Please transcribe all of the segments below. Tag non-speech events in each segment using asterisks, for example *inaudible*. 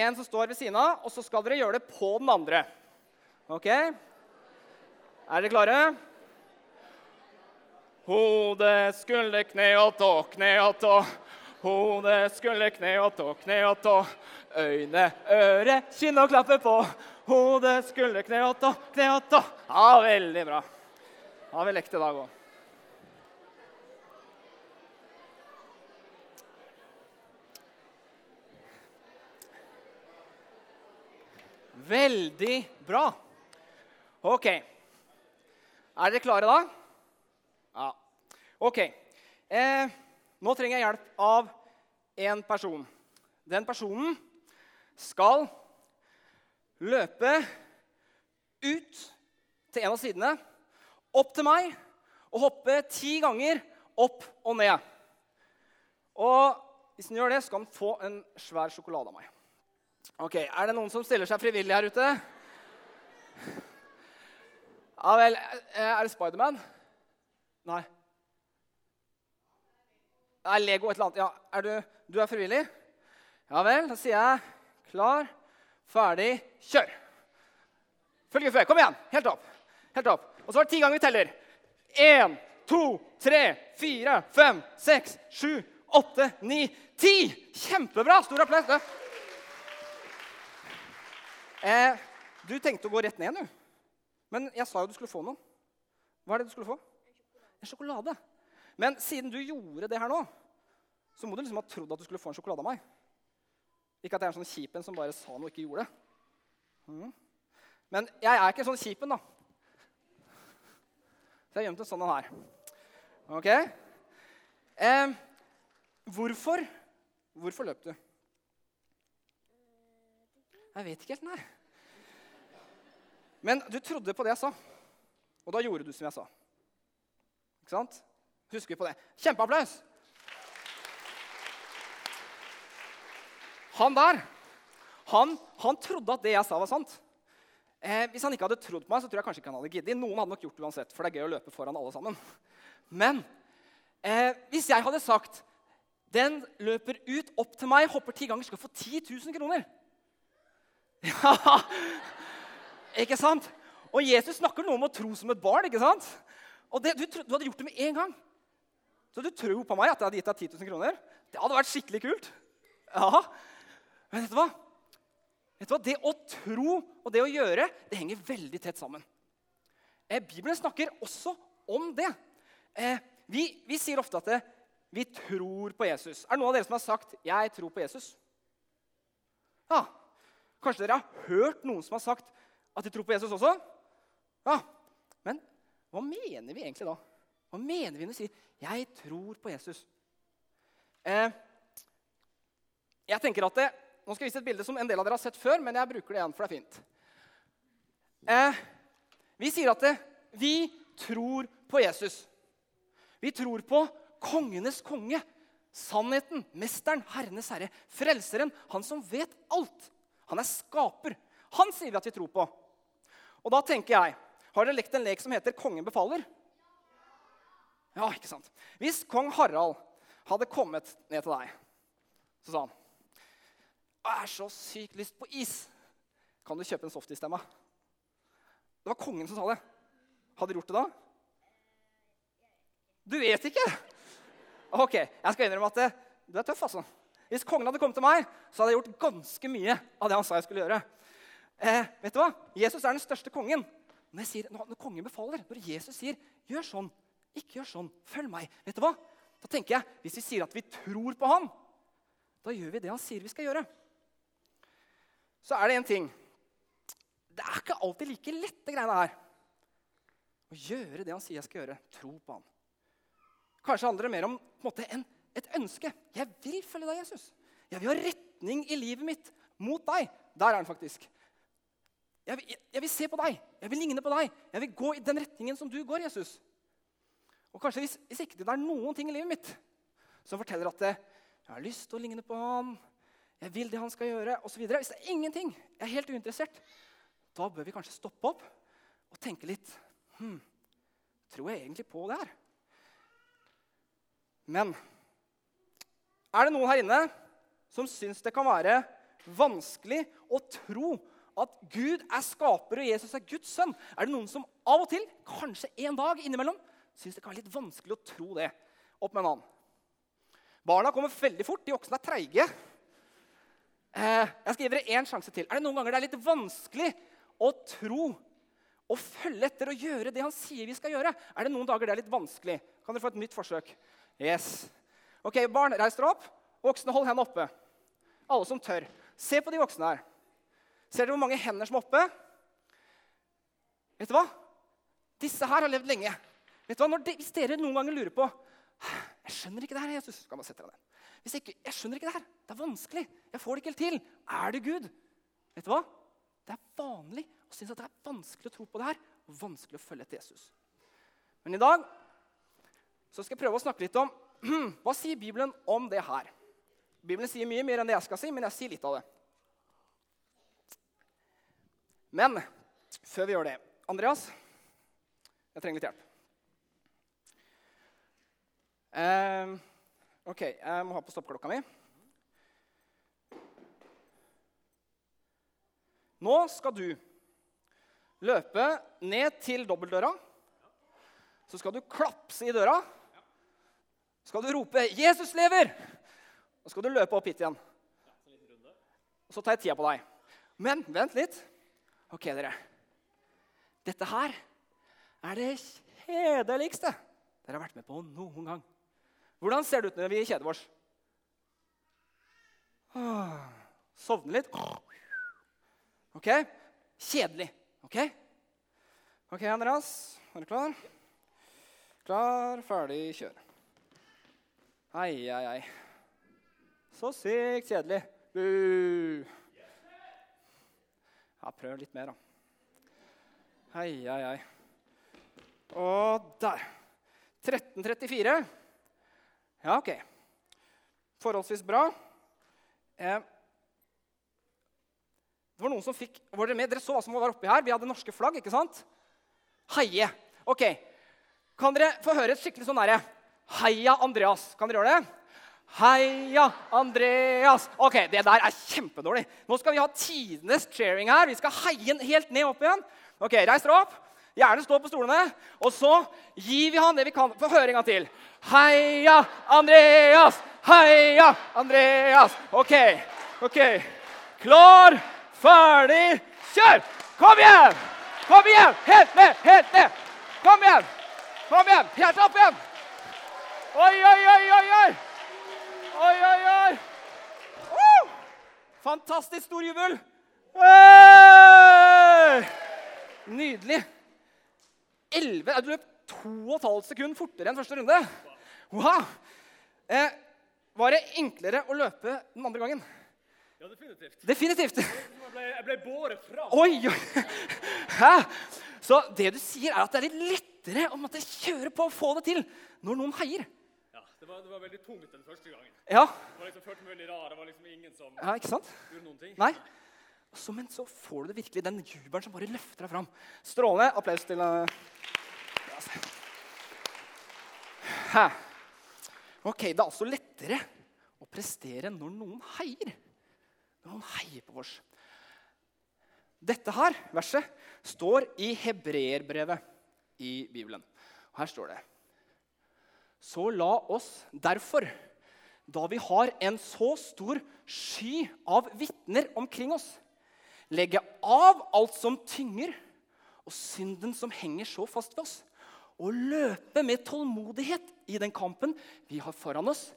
En som står ved siden av, og så skal dere gjøre det på den andre. Ok? Er dere klare? Hode, skulder, kne og tå, kne og tå. Hode, skulder, kne og tå, kne og tå. Øyne, øre, kinn og klappe på. Hode, skulder, kne og tå, kne og tå. Ja, veldig bra. Har vi lekt i dag òg. Veldig bra. OK. Er dere klare da? Ja. OK. Eh, nå trenger jeg hjelp av en person. Den personen skal løpe ut til en av sidene, opp til meg og hoppe ti ganger opp og ned. Og hvis han gjør det, skal han få en svær sjokolade av meg. Ok, Er det noen som stiller seg frivillig her ute? Ja vel. eh, Er det Spiderman? Nei. Det er Lego et eller annet. Ja, er du, du er frivillig? Ja vel. Da sier jeg klar, ferdig, kjør. Følg før. Kom igjen. Helt opp. Helt opp. Og så er det ti ganger vi teller. Én, to, tre, fire, fem, seks, sju, åtte, ni, ti! Kjempebra! Stor applaus. Eh, du tenkte å gå rett ned, du. Men jeg sa jo du skulle få noe. Hva er det du skulle få? En sjokolade. Men siden du gjorde det her nå, så må du liksom ha trodd at du skulle få en sjokolade av meg. Ikke at jeg er en sånn kjipen som bare sa noe og ikke gjorde det. Mm. Men jeg er ikke en sånn kjipen, da. Så jeg har gjemt en sånn en her. Ok? Eh, hvorfor Hvorfor løp du? Jeg vet ikke helt, nei. Men du trodde på det jeg sa, og da gjorde du som jeg sa. Ikke sant? Husker vi på det? Kjempeapplaus! Han der, han, han trodde at det jeg sa, var sant. Eh, hvis han ikke hadde trodd på meg, så tror jeg kanskje ikke han hadde giddet. Noen hadde nok gjort det uansett, for det er gøy å løpe foran alle sammen. Men eh, hvis jeg hadde sagt den løper ut opp til meg, hopper ti ganger, skal få 10 000 kroner Ja, *laughs* ikke sant? Og Jesus snakker noe om å tro som et barn. ikke sant? Og det, du, du hadde gjort det med en gang. Så du tror på meg at jeg hadde gitt deg 10 000 kroner? Det hadde vært skikkelig kult. Ja, Men vet du hva? Vet du hva? Det å tro og det å gjøre, det henger veldig tett sammen. Eh, Bibelen snakker også om det. Eh, vi, vi sier ofte at det, vi tror på Jesus. Er det noen av dere som har sagt 'jeg tror på Jesus'? Ja. Kanskje dere har hørt noen som har sagt at de tror på Jesus også? Ja. Men hva mener vi egentlig da? Hva mener vi når vi sier 'jeg tror på Jesus'? Eh, jeg tenker at det, Nå skal jeg vise et bilde som en del av dere har sett før, men jeg bruker det igjen, for det er fint. Eh, vi sier at det, vi tror på Jesus. Vi tror på kongenes konge, sannheten, mesteren, herrenes herre, frelseren, han som vet alt. Han er skaper. Han sier vi at vi tror på. Og da tenker jeg Har dere lekt en lek som heter Kongen befaler? Ja, ikke sant? Hvis kong Harald hadde kommet ned til deg, så sa han Jeg har så sykt lyst på is. Kan du kjøpe en softis til meg? Det var kongen som sa det. Hadde du gjort det da? Du vet ikke? Ok, jeg skal innrømme at det, du er tøff, altså. Hvis kongen hadde kommet til meg, så hadde jeg gjort ganske mye av det han sa jeg skulle gjøre. Eh, vet du hva? Jesus er den største kongen. Når, sier, når kongen befaler, når Jesus sier 'gjør sånn', ikke gjør sånn, følg meg, vet du hva? Da tenker jeg, Hvis vi sier at vi tror på han, da gjør vi det han sier vi skal gjøre. Så er det en ting. Det er ikke alltid like lett, det greiene her. Å gjøre det han sier jeg skal gjøre. Tro på han. Kanskje handler det mer om på en måte, en, et ønske. Jeg vil følge deg, Jesus. Jeg vil ha retning i livet mitt mot deg. Der er den faktisk. Jeg vil, jeg, vil se på deg. Jeg vil ligne på deg. Jeg vil gå i den retningen som du går, Jesus. Og kanskje hvis, hvis ikke det er noen ting i livet mitt som forteller at det, jeg har lyst til å ligne på han, jeg vil det han skal gjøre, osv. Hvis det er ingenting, jeg er helt uinteressert, da bør vi kanskje stoppe opp og tenke litt hm, Tror jeg egentlig på det her? Men er det noen her inne som syns det kan være vanskelig å tro at Gud er skaper og Jesus er Guds sønn? Er det noen som av og til, kanskje en dag innimellom, syns det kan være litt vanskelig å tro det? Opp med en annen. Barna kommer veldig fort. De voksne er treige. Eh, jeg skal gi dere én sjanse til. Er det noen ganger det er litt vanskelig å tro og følge etter og gjøre det han sier vi skal gjøre? Er det noen dager det er litt vanskelig? Kan dere få et nytt forsøk? Yes. Ok, Barn, reis dere opp. Voksne, hold hendene oppe. Alle som tør. Se på de voksne her. Ser dere hvor mange hender som er oppe? Vet du hva? Disse her har levd lenge. Vet du hva? De, hvis dere noen ganger lurer på jeg skjønner ikke det her, Jesus. Kan man sette deg ned. Hvis ikke, jeg skjønner ikke det her. Det er vanskelig. Jeg får det ikke helt til. Er det Gud? Vet du hva? Det er vanlig å synes at det er vanskelig å tro på det her, og vanskelig å følge etter Jesus. Men i dag så skal jeg prøve å snakke litt om *clears throat* hva sier Bibelen om det her. Bibelen sier mye mer enn det jeg skal si, men jeg sier litt av det. Men før vi gjør det Andreas, jeg trenger litt hjelp. Uh, ok, jeg må ha på stoppklokka mi. Nå skal du løpe ned til dobbeltdøra. Så skal du klapse i døra. Skal du rope 'Jesus lever!' Og skal du løpe opp hit igjen. Og så tar jeg tida på deg. Men vent litt. Ok, dere. Dette her er det kjedeligste dere har vært med på noen gang. Hvordan ser det ut når vi kjeder oss? Sovne litt. Ok? Kjedelig. Ok? Ok, Andreas. Er du klar? Klar, ferdig, kjør. Ai, ai, ai. Så sykt kjedelig. Bu. Ja, prøv litt mer, da. Ai, ai, ai. Og der. 1334. Ja, OK. Forholdsvis bra. Eh, det var noen som fikk, var Dere med? Dere så hva som var oppi her? Vi hadde norske flagg. ikke sant? Heie. Ok. Kan dere få høre et skikkelig sånn derre Heia Andreas. Kan dere gjøre det? Heia Andreas. Ok, Det der er kjempedårlig. Nå skal vi ha tidenes cheering her. Vi skal heie den helt ned opp igjen. Ok, Reis dere opp. Gjerne stå på stolene. Og så gir vi han det vi kan. Få høre en gang til. Heia Andreas! Heia Andreas! OK. ok. Klar, ferdig, kjør! Kom igjen! Kom igjen! Helt ned! Helt ned! Kom igjen! Kom igjen! Helt opp igjen! Oi, oi, oi, oi! Oi, oi, oi! oi. Uh! Fantastisk stor jubel! Hey! Nydelig. 11, Du løp 2,5 sekunder fortere enn første runde. Wow! Eh, var det enklere å løpe den andre gangen? Ja, definitivt. Definitivt. Jeg ble, jeg ble båret fram. Oi, oi. Hæ? Så det du sier, er at det er litt lettere å måtte kjøre på og få det til når noen heier. Det var, det var veldig tungt den første gangen. Ja. Det var liksom følte meg veldig rar. Det var liksom ingen som ja, ikke sant? gjorde noen ting. Nei. Så, men så får du det virkelig, den jubelen som bare løfter deg fram. Strålende. Applaus til uh... Ok, Det er altså lettere å prestere når noen heier. Når noen heier på oss. Dette her, verset, står i hebreerbrevet i Bibelen. Og Her står det Så la oss derfor, da vi har en så stor sky av vitner omkring oss, legge av alt som tynger, og synden som henger så fast ved oss, og løpe med tålmodighet i den kampen vi har foran oss,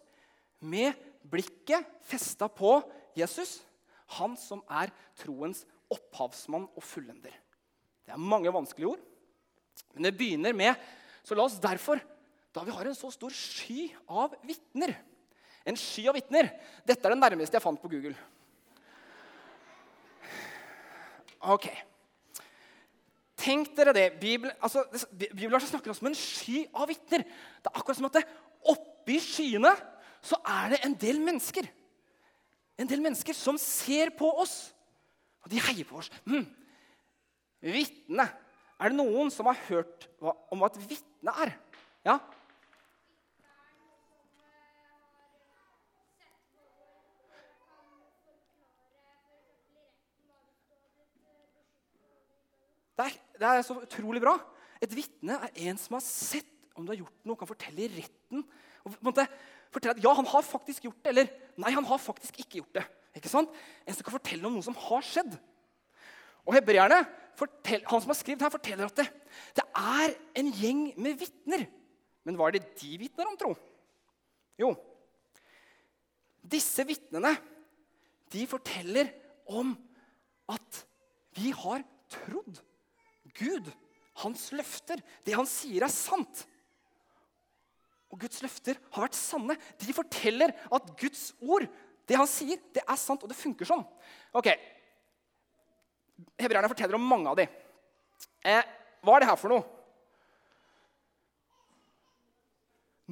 med blikket festa på Jesus, han som er troens opphavsmann og fullender. Det er mange vanskelige ord, men det begynner med Så la oss derfor, da vi har en så stor sky av vitner En sky av vitner. Dette er det nærmeste jeg fant på Google. Ok. Tenk dere det. Bibelen altså, Bibelen snakker også om en sky av vitner. Det er akkurat som at det, oppi skyene så er det en del mennesker. En del mennesker som ser på oss, og de heier på oss. Mm. Vitne. Er det noen som har hørt om hva et vitne er? Ja? Det er så utrolig bra. Et vitne er en som har sett om du har gjort noe, kan fortelle i retten. Og måte fortelle at ja, han har faktisk gjort det, eller nei, han har faktisk ikke gjort det. Ikke sant? En som kan fortelle om noe som har skjedd. Og hebreerne, han som har skrevet her, forteller at det, det er en gjeng med vitner. Men hva er det de vitner om, tro? Jo, disse vitnene de forteller om at vi har trodd Gud, hans løfter. Det han sier, er sant. Og Guds løfter har vært sanne. De forteller at Guds ord, det han sier, det er sant, og det funker sånn. Ok, Hebreerne forteller om mange av de. Eh, hva er det her for noe?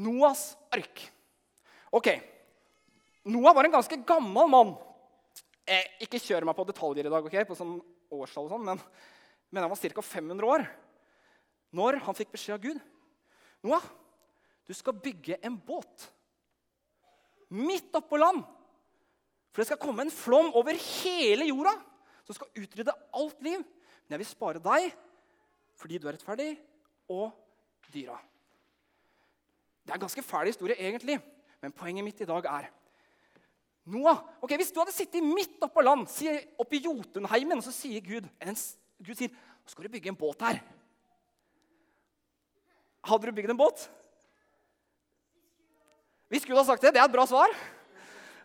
Noas ark. Ok, Noah var en ganske gammel mann. Eh, ikke kjør meg på detaljer i dag, ok, på sånn årstall og sånn, men, men han var ca. 500 år når han fikk beskjed av Gud. Noah, du skal bygge en båt midt oppå land. For det skal komme en flom over hele jorda som skal utrydde alt liv. Men jeg vil spare deg fordi du er rettferdig, og dyra. Det er en ganske fæl historie, egentlig, men poenget mitt i dag er Noah, ok, Hvis du hadde sittet midt oppå land, oppe i Jotunheimen, og så sier Gud Gud sier, nå skal du bygge en båt her. Hadde du bygd en båt? Hvis Gud hadde sagt det, det er et bra svar.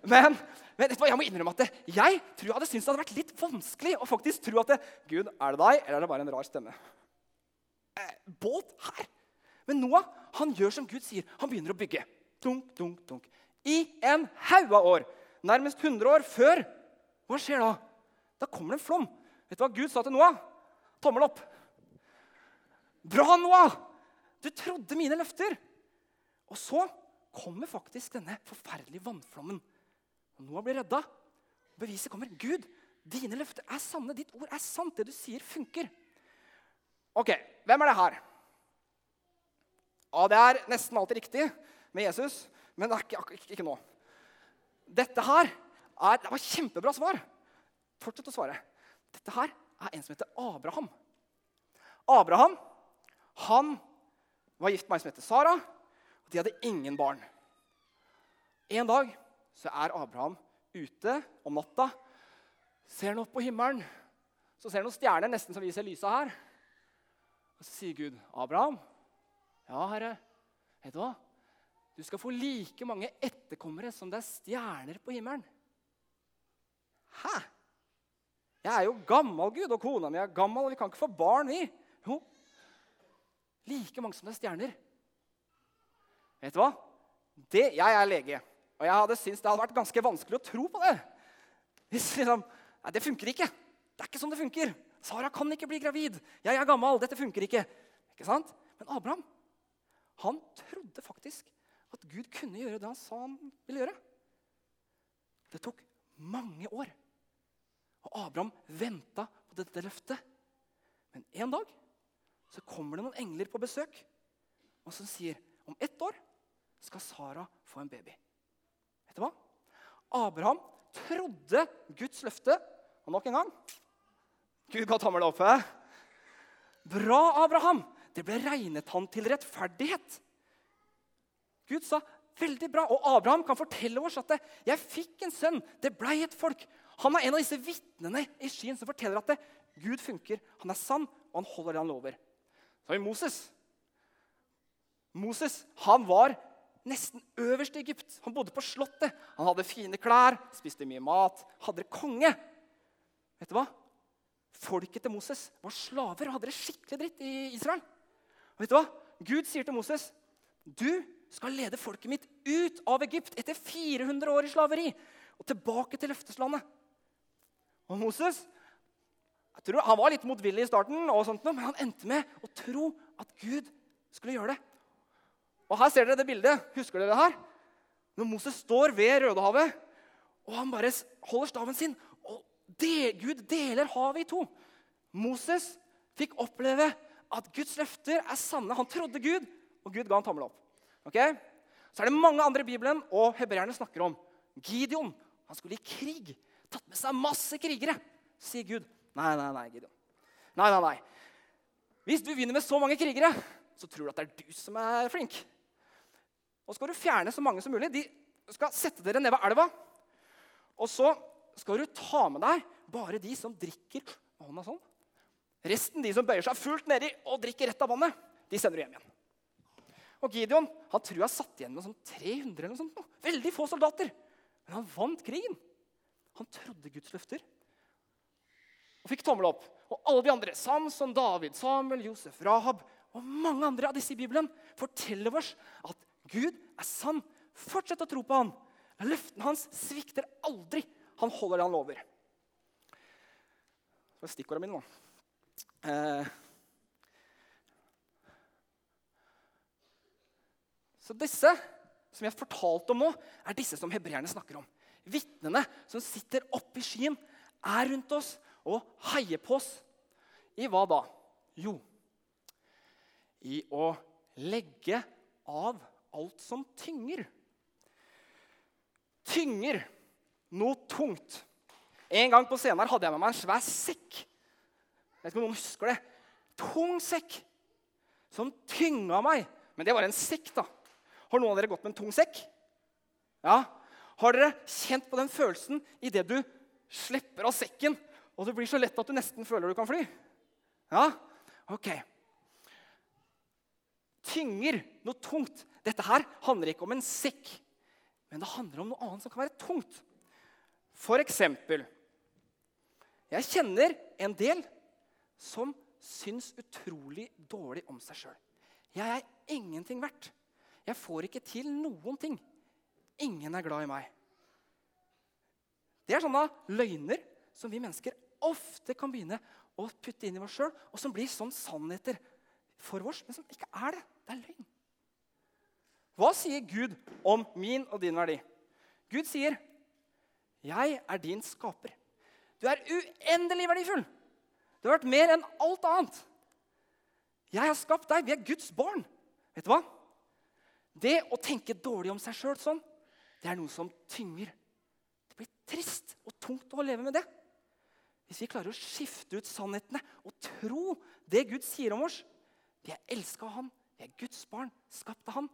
Men, men jeg må innrømme at jeg tror jeg hadde syntes det hadde vært litt vanskelig å faktisk tro at det, Gud, er det deg, eller er det bare en rar stemme? Eh, båt her? Men Noah han gjør som Gud sier. Han begynner å bygge. Dunk, dunk, dunk. I en haug av år. Nærmest 100 år før. Hva skjer da? Da kommer det en flom. Vet du hva Gud sa til Noah? Tommel opp. Bra, Noah! Du trodde mine løfter. Og så kommer faktisk denne forferdelige vannflommen. Noah blir redda. Beviset kommer. Gud, dine løfter er sanne. Ditt ord er sant. Det du sier, funker. Ok, hvem er det her? Ja, Det er nesten alltid riktig med Jesus, men det er ikke, ikke, ikke nå. Dette her er, Det var kjempebra svar. Fortsett å svare. Dette her er en som heter Abraham. Abraham han var gift med ei som heter Sara, og de hadde ingen barn. En dag så er Abraham ute om natta. Ser han opp på himmelen, så ser han noen stjerner, nesten som vi ser lysa her. Og Så sier Gud, 'Abraham, ja, herre, vet du hva? Du skal få like mange etterkommere som det er stjerner på himmelen.' Hæ? Jeg er jo gammel, Gud, og kona mi er gammel, og vi kan ikke få barn, vi. Jo, like mange som det er stjerner. Vet du hva? Det, jeg er lege, og jeg hadde syntes det hadde vært ganske vanskelig å tro på det. Hvis liksom, Nei, det funker ikke. Det er ikke sånn det funker. Sara kan ikke bli gravid. Jeg er gammel. Dette funker ikke. Ikke sant? Men Abraham han trodde faktisk at Gud kunne gjøre det han sa han ville gjøre. Det tok mange år. Abraham venta på dette løftet. Men en dag så kommer det noen engler på besøk og som sier om ett år skal Sara få en baby. Vet du hva? Abraham trodde Guds løfte. Og nok en gang Gud ga tommelen opp. He? Bra, Abraham! Det ble regnet han til rettferdighet. Gud sa veldig bra. Og Abraham kan fortelle oss at 'jeg fikk en sønn, det blei et folk'. Han er en av disse vitnene i skyen som forteller at det, Gud funker. Han er sann, og han holder det han lover. Så har vi Moses. Moses han var nesten øverst i Egypt. Han bodde på slottet. Han hadde fine klær, spiste mye mat, hadde det konge. Vet du hva? Folket til Moses var slaver og hadde det skikkelig dritt i Israel. Og vet du hva? Gud sier til Moses, 'Du skal lede folket mitt ut av Egypt etter 400 år i slaveri' 'og tilbake til løfteslandet.' Og Moses jeg tror Han var litt motvillig i starten, og sånt, men han endte med å tro at Gud skulle gjøre det. Og Her ser dere det bildet. Husker dere det her? Når Moses står ved Rødehavet, og han bare holder staven sin, og det, Gud deler havet i to. Moses fikk oppleve at Guds løfter er sanne. Han trodde Gud, og Gud ga han tommel opp. Okay? Så er det mange andre i Bibelen, og hebreerne snakker om Gideon. Han skulle i krig. Tatt med seg masse krigere. sier Gud. Nei, nei, nei, Gideon. Nei, nei, nei. Hvis du vinner med så mange krigere, så tror du at det er du som er flink. Og skal du fjerne så mange som mulig. De skal sette dere ned ved elva. Og så skal du ta med deg bare de som drikker med hånda sånn. Resten, de som bøyer seg fullt nedi og drikker rett av vannet, de sender du hjem igjen. Og Gideon han tror jeg satt igjen med sånn 300 eller noe sånt. Veldig få soldater. Men han vant krigen. Han trodde Guds løfter og fikk tommel opp. Og alle de andre, Samson, David, Samuel, Josef, Rahab og mange andre av disse i Bibelen forteller oss at Gud er sann. Fortsett å tro på han. Løftene hans svikter aldri. Han holder det han lover. Det var stikkordene mine nå. Eh. Så disse som jeg har fortalt om nå, er disse som hebreerne snakker om. Vitnene som sitter oppe i skyen, er rundt oss og heier på oss. I hva da? Jo, i å legge av alt som tynger. Tynger noe tungt. En gang på scenen her hadde jeg med meg en svær sekk. Jeg vet ikke om noen husker det. Tung sekk som tynga meg. Men det var en sekk, da. Har noen av dere gått med en tung sekk? Ja. Har dere kjent på den følelsen idet du slipper av sekken, og det blir så lett at du nesten føler du kan fly? Ja? Ok. Tynger noe tungt. Dette her handler ikke om en sekk, men det handler om noe annet som kan være tungt. For eksempel Jeg kjenner en del som syns utrolig dårlig om seg sjøl. Jeg er ingenting verdt. Jeg får ikke til noen ting. Ingen er glad i meg. Det er sånne løgner som vi mennesker ofte kan begynne å putte inn i oss sjøl, og som blir sånn sannheter for oss, men som ikke er det. Det er løgn. Hva sier Gud om min og din verdi? Gud sier, 'Jeg er din skaper'. Du er uendelig verdifull. Du har vært mer enn alt annet. Jeg har skapt deg. Vi er Guds barn. Vet du hva? Det å tenke dårlig om seg sjøl sånn, det er noe som tynger. Det blir trist og tungt å leve med det. Hvis vi klarer å skifte ut sannhetene og tro det Gud sier om oss Vi er elska av Han. Vi er Guds barn, skapt av Han.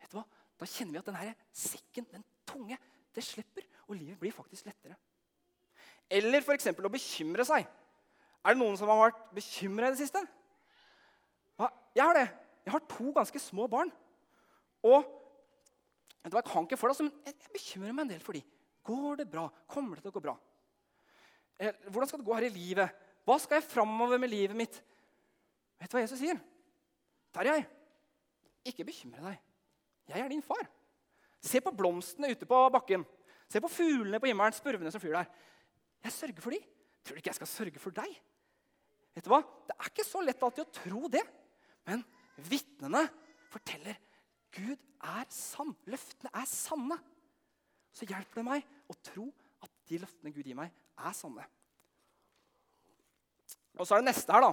Vet du hva? Da kjenner vi at denne sekken, den tunge, det slipper, og livet blir faktisk lettere. Eller f.eks. å bekymre seg. Er det noen som har vært bekymra i det siste? Ja, jeg har det. Jeg har to ganske små barn. Og jeg kan ikke for det, men jeg bekymrer meg en del for de. Går det bra? Kommer det til å gå bra? Eh, hvordan skal det gå her i livet? Hva skal jeg framover med livet mitt? Vet du hva Jesus sier? Tarjei, ikke bekymre deg. Jeg er din far. Se på blomstene ute på bakken. Se på fuglene på himmelen, spurvene som flyr der. Jeg sørger for de. Tror du ikke jeg skal sørge for deg? Vet du hva? Det er ikke så lett alltid å tro det. Men vitnene forteller Gud er sann. Løftene er sanne. Så hjelper det meg å tro at de løftene Gud gir meg, er sanne. Og så er det neste her, da.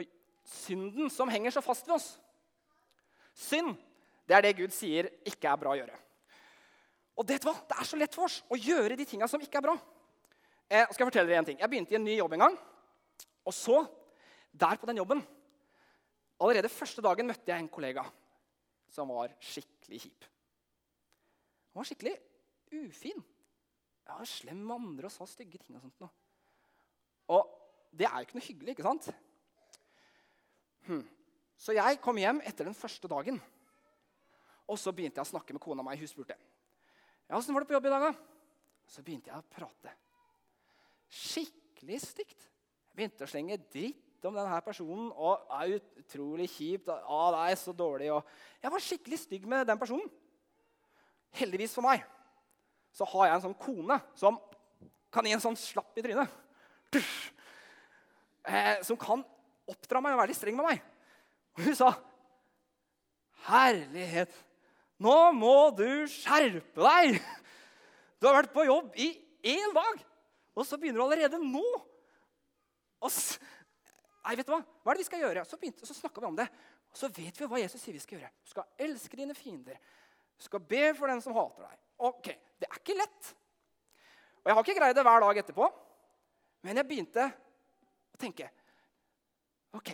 Oi, synden som henger så fast ved oss. Synd, det er det Gud sier ikke er bra å gjøre. Og det, hva? Det er så lett for oss å gjøre de tinga som ikke er bra. Eh, skal Jeg fortelle dere en ting. Jeg begynte i en ny jobb en gang. Og så, der på den jobben Allerede første dagen møtte jeg en kollega som var skikkelig kjip. Han var skikkelig ufin. Ja, slem med andre og sa stygge ting. Og sånt. Noe. Og det er jo ikke noe hyggelig, ikke sant? Hm. Så jeg kom hjem etter den første dagen. Og så begynte jeg å snakke med kona mi. Hun spurte ja, åssen var det på jobb i dag. da? Så begynte jeg å prate. Skikkelig stygt. Jeg begynte å slenge dritt om denne personen. og er Utrolig kjipt. Å, det er så dårlig. Og jeg var skikkelig stygg med den personen. Heldigvis for meg så har jeg en sånn kone som kan gi en sånn slapp i trynet. Eh, som kan oppdra meg og være litt streng med meg. Og hun sa, 'Herlighet, nå må du skjerpe deg!' 'Du har vært på jobb i én dag, og så begynner du allerede nå.' Og nei, vet du hva? Hva er det vi skal gjøre? Så, begynte, så snakka vi om det. Og så vet vi hva Jesus sier vi skal gjøre. Du skal elske dine fiender. Du skal be for den som hater deg. Ok, Det er ikke lett. Og Jeg har ikke greid det hver dag etterpå, men jeg begynte å tenke Ok,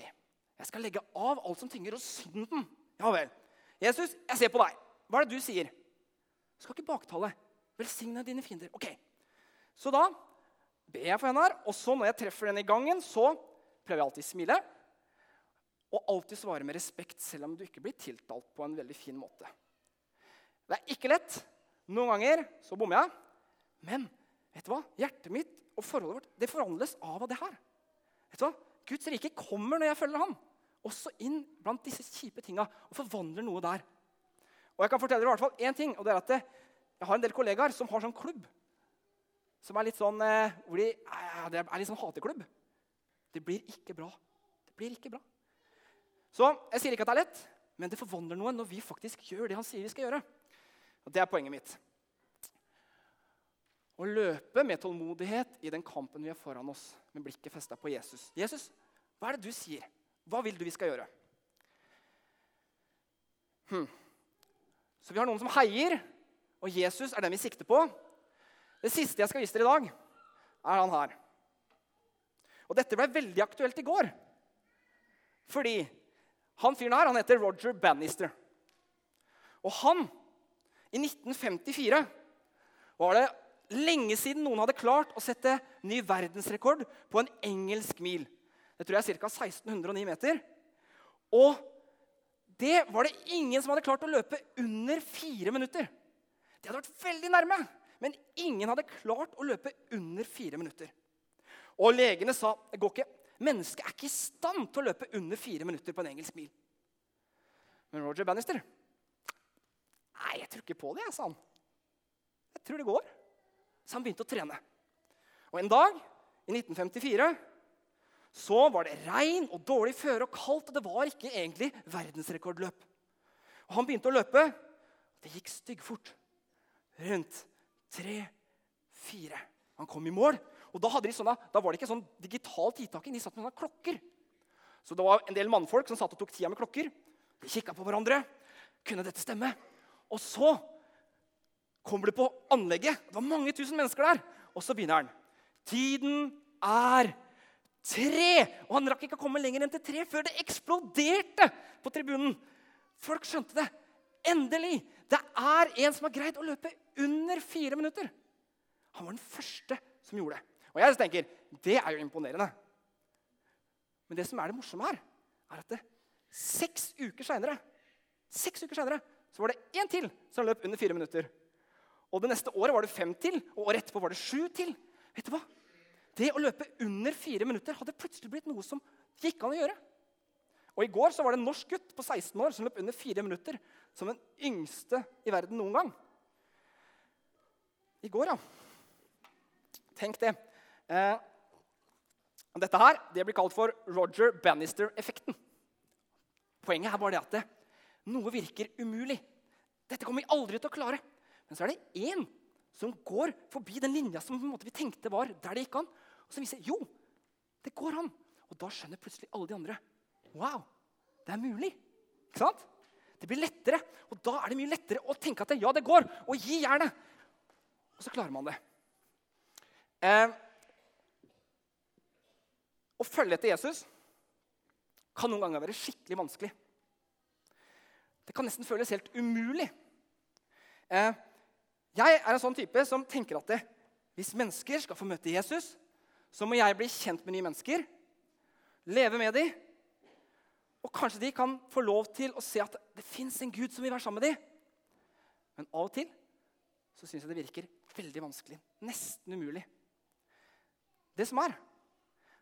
jeg skal legge av alt som tynger, og synden. Ja vel. Jesus, jeg ser på deg. Hva er det du sier? Du skal ikke baktale. Velsigne dine fiender. Ok. Så da ber jeg for henne her, og så når jeg treffer henne i gangen, så prøver jeg alltid å smile. Og alltid svare med respekt, selv om du ikke blir tiltalt på en veldig fin måte. Det er ikke lett. Noen ganger så bommer jeg. Men vet du hva? hjertet mitt og forholdet vårt det forhandles av av det her. Vet du hva? Guds rike kommer når jeg følger ham. Også inn blant disse kjipe tinga og forvandler noe der. Og jeg kan fortelle dere i hvert fall én ting, og det er at jeg har en del kollegaer som har sånn klubb. Som er litt sånn eh, hvor de, eh, Det er litt sånn hateklubb. Det blir ikke bra. Det blir ikke bra. Så jeg sier ikke at det er lett, men det forvandler noe når vi faktisk gjør det han sier vi skal gjøre. Og Det er poenget mitt. Å løpe med tålmodighet i den kampen vi har foran oss, med blikket festa på Jesus. Jesus, hva er det du sier? Hva vil du vi skal gjøre? Hmm. Så vi har noen som heier, og Jesus er den vi sikter på. Det siste jeg skal vise dere i dag, er han her. Og dette ble veldig aktuelt i går. Fordi han fyren her han heter Roger Bannister. Og han, i 1954, var det lenge siden noen hadde klart å sette ny verdensrekord på en engelsk mil. Det tror jeg er ca. 1609 meter. Og det var det ingen som hadde klart å løpe under fire minutter. Det hadde vært veldig nærme, men ingen hadde klart å løpe under fire minutter. Og legene sa det går ikke. Mennesket er ikke i stand til å løpe under fire minutter på en engelsk mil. Men Roger Bannister Nei, jeg tror ikke på det, sa han. Jeg tror det går. Så han begynte å trene. Og en dag i 1954 så var det regn og dårlig føre og kaldt, og det var ikke egentlig verdensrekordløp. Og han begynte å løpe. Det gikk styggfort. Rundt tre-fire. Han kom i mål. Og da, de sånne, da var det ikke sånn digital tidtaking. De satt med sånne klokker. Så det var en del mannfolk som satt og tok tida med klokker. De kikka på hverandre. Kunne dette stemme? Og så kommer det på anlegget. Det var mange tusen mennesker der. Og så begynner han. Tiden er tre! Og han rakk ikke å komme lenger enn til tre før det eksploderte på tribunen. Folk skjønte det. Endelig! Det er en som har greid å løpe under fire minutter. Han var den første som gjorde det. Og jeg tenker, det er jo imponerende. Men det som er det morsomme her, er at det, seks uker seinere var det én til som løp under fire minutter. Og det neste året var det fem til, og året etterpå var det sju til. Vet du hva? Det å løpe under fire minutter hadde plutselig blitt noe som gikk an å gjøre. Og I går så var det en norsk gutt på 16 år som løp under fire minutter. Som den yngste i verden noen gang. I går, ja. Tenk det. Eh, dette her det blir kalt for Roger Bannister-effekten. Poenget er bare det at det, noe virker umulig. Dette kommer vi aldri til å klare. Men så er det én som går forbi den linja som vi tenkte var der det gikk an. Og som viser jo, det går an. Og da skjønner plutselig alle de andre wow, det er mulig. Ikke sant? Det blir lettere. Og da er det mye lettere å tenke at det, ja, det går. Og gi jernet. Og så klarer man det. Eh, å følge etter Jesus kan noen ganger være skikkelig vanskelig. Det kan nesten føles helt umulig. Eh, jeg er en sånn type som tenker at det, hvis mennesker skal få møte Jesus, så må jeg bli kjent med nye mennesker, leve med dem, og kanskje de kan få lov til å se at det fins en Gud som vil være sammen med dem. Men av og til så syns jeg det virker veldig vanskelig. Nesten umulig. Det som er,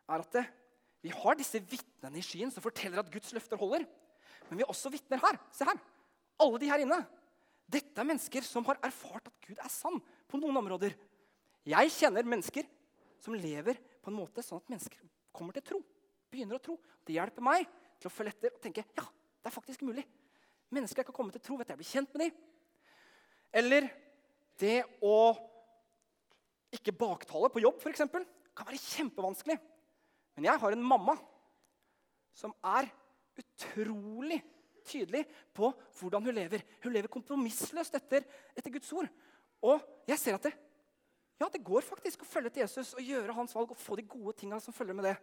er at det, vi har disse vitnene i skyen som forteller at Guds løfter holder. Men vi har også vitner her. Se her. Alle de her inne. Dette er mennesker som har erfart at Gud er sann på noen områder. Jeg kjenner mennesker som lever på en måte sånn at mennesker kommer til tro. Begynner å tro. Det hjelper meg til å følge etter og tenke ja, det er faktisk mulig. Mennesker kan komme til tro ved at jeg blir kjent med dem. Eller det å ikke baktale på jobb, f.eks., kan være kjempevanskelig. Men jeg har en mamma som er utrolig tydelig på hvordan hun lever. Hun lever kompromissløst etter, etter Guds ord. Og jeg ser at det, ja, det går faktisk å følge til Jesus og gjøre hans valg og få de gode tinga som følger med det.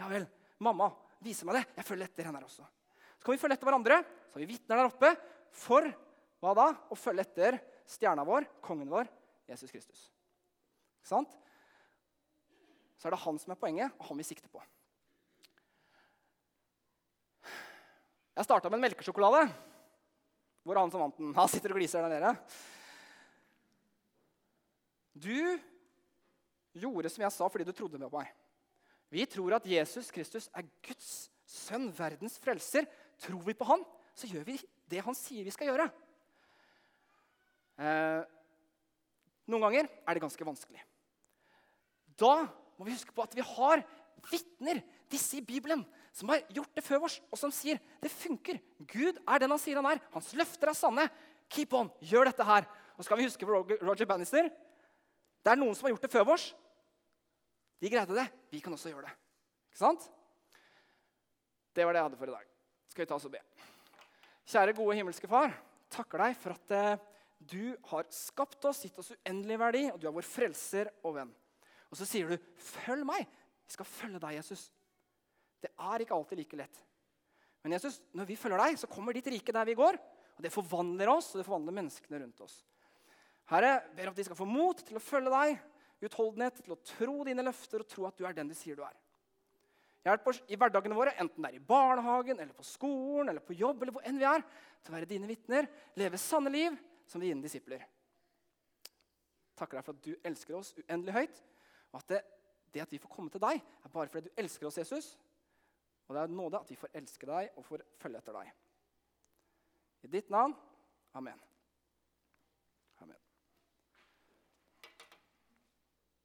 Ja vel, mamma, viser meg det. Jeg følger etter henne her også. Så kan vi følge etter hverandre. Så har vi vitner der oppe for hva da? Å følge etter stjerna vår, kongen vår, Jesus Kristus. Ikke sant? Så er det han som er poenget, og han vi sikter på. Jeg starta med en melkesjokolade. Hvor er han som vant den? Han sitter og gliser der nede. Du gjorde som jeg sa fordi du trodde på meg. Vi tror at Jesus Kristus er Guds sønn, verdens frelser. Tror vi på han, så gjør vi det han sier vi skal gjøre. Eh, noen ganger er det ganske vanskelig. Da må vi huske på at vi har vitner, disse i Bibelen, som har gjort det før oss, og som sier det funker. Gud er den han sier han er. Hans løfter er sanne. Keep on, gjør dette her. Og så kan vi huske på Roger Bannister. Det er noen som har gjort det før oss. De greide det. Vi kan også gjøre det. Ikke sant? Det var det jeg hadde for i dag. Skal vi ta oss og be. Kjære, gode himmelske Far. Takker deg for at eh, du har skapt oss, gitt oss uendelig verdi, og du er vår frelser og venn. Og så sier du, 'Følg meg.' Vi skal følge deg, Jesus. Det er ikke alltid like lett. Men Jesus, når vi følger deg, så kommer ditt rike der vi går. Og det forvandler oss, og det forvandler menneskene rundt oss. Herre, ber at de skal få mot til å følge deg, utholdenhet til å tro dine løfter og tro at du er den du sier du er. Hjelp oss i hverdagene våre, enten det er i barnehagen, eller på skolen eller på jobb, eller hvor enn vi er, til å være dine vitner, leve sanne liv som dine disipler. Takker deg for at du elsker oss uendelig høyt, at det, det at vi får komme til deg, er bare fordi du elsker oss, Jesus. Og det er nåde at vi får elske deg og får følge etter deg. I ditt navn. Amen.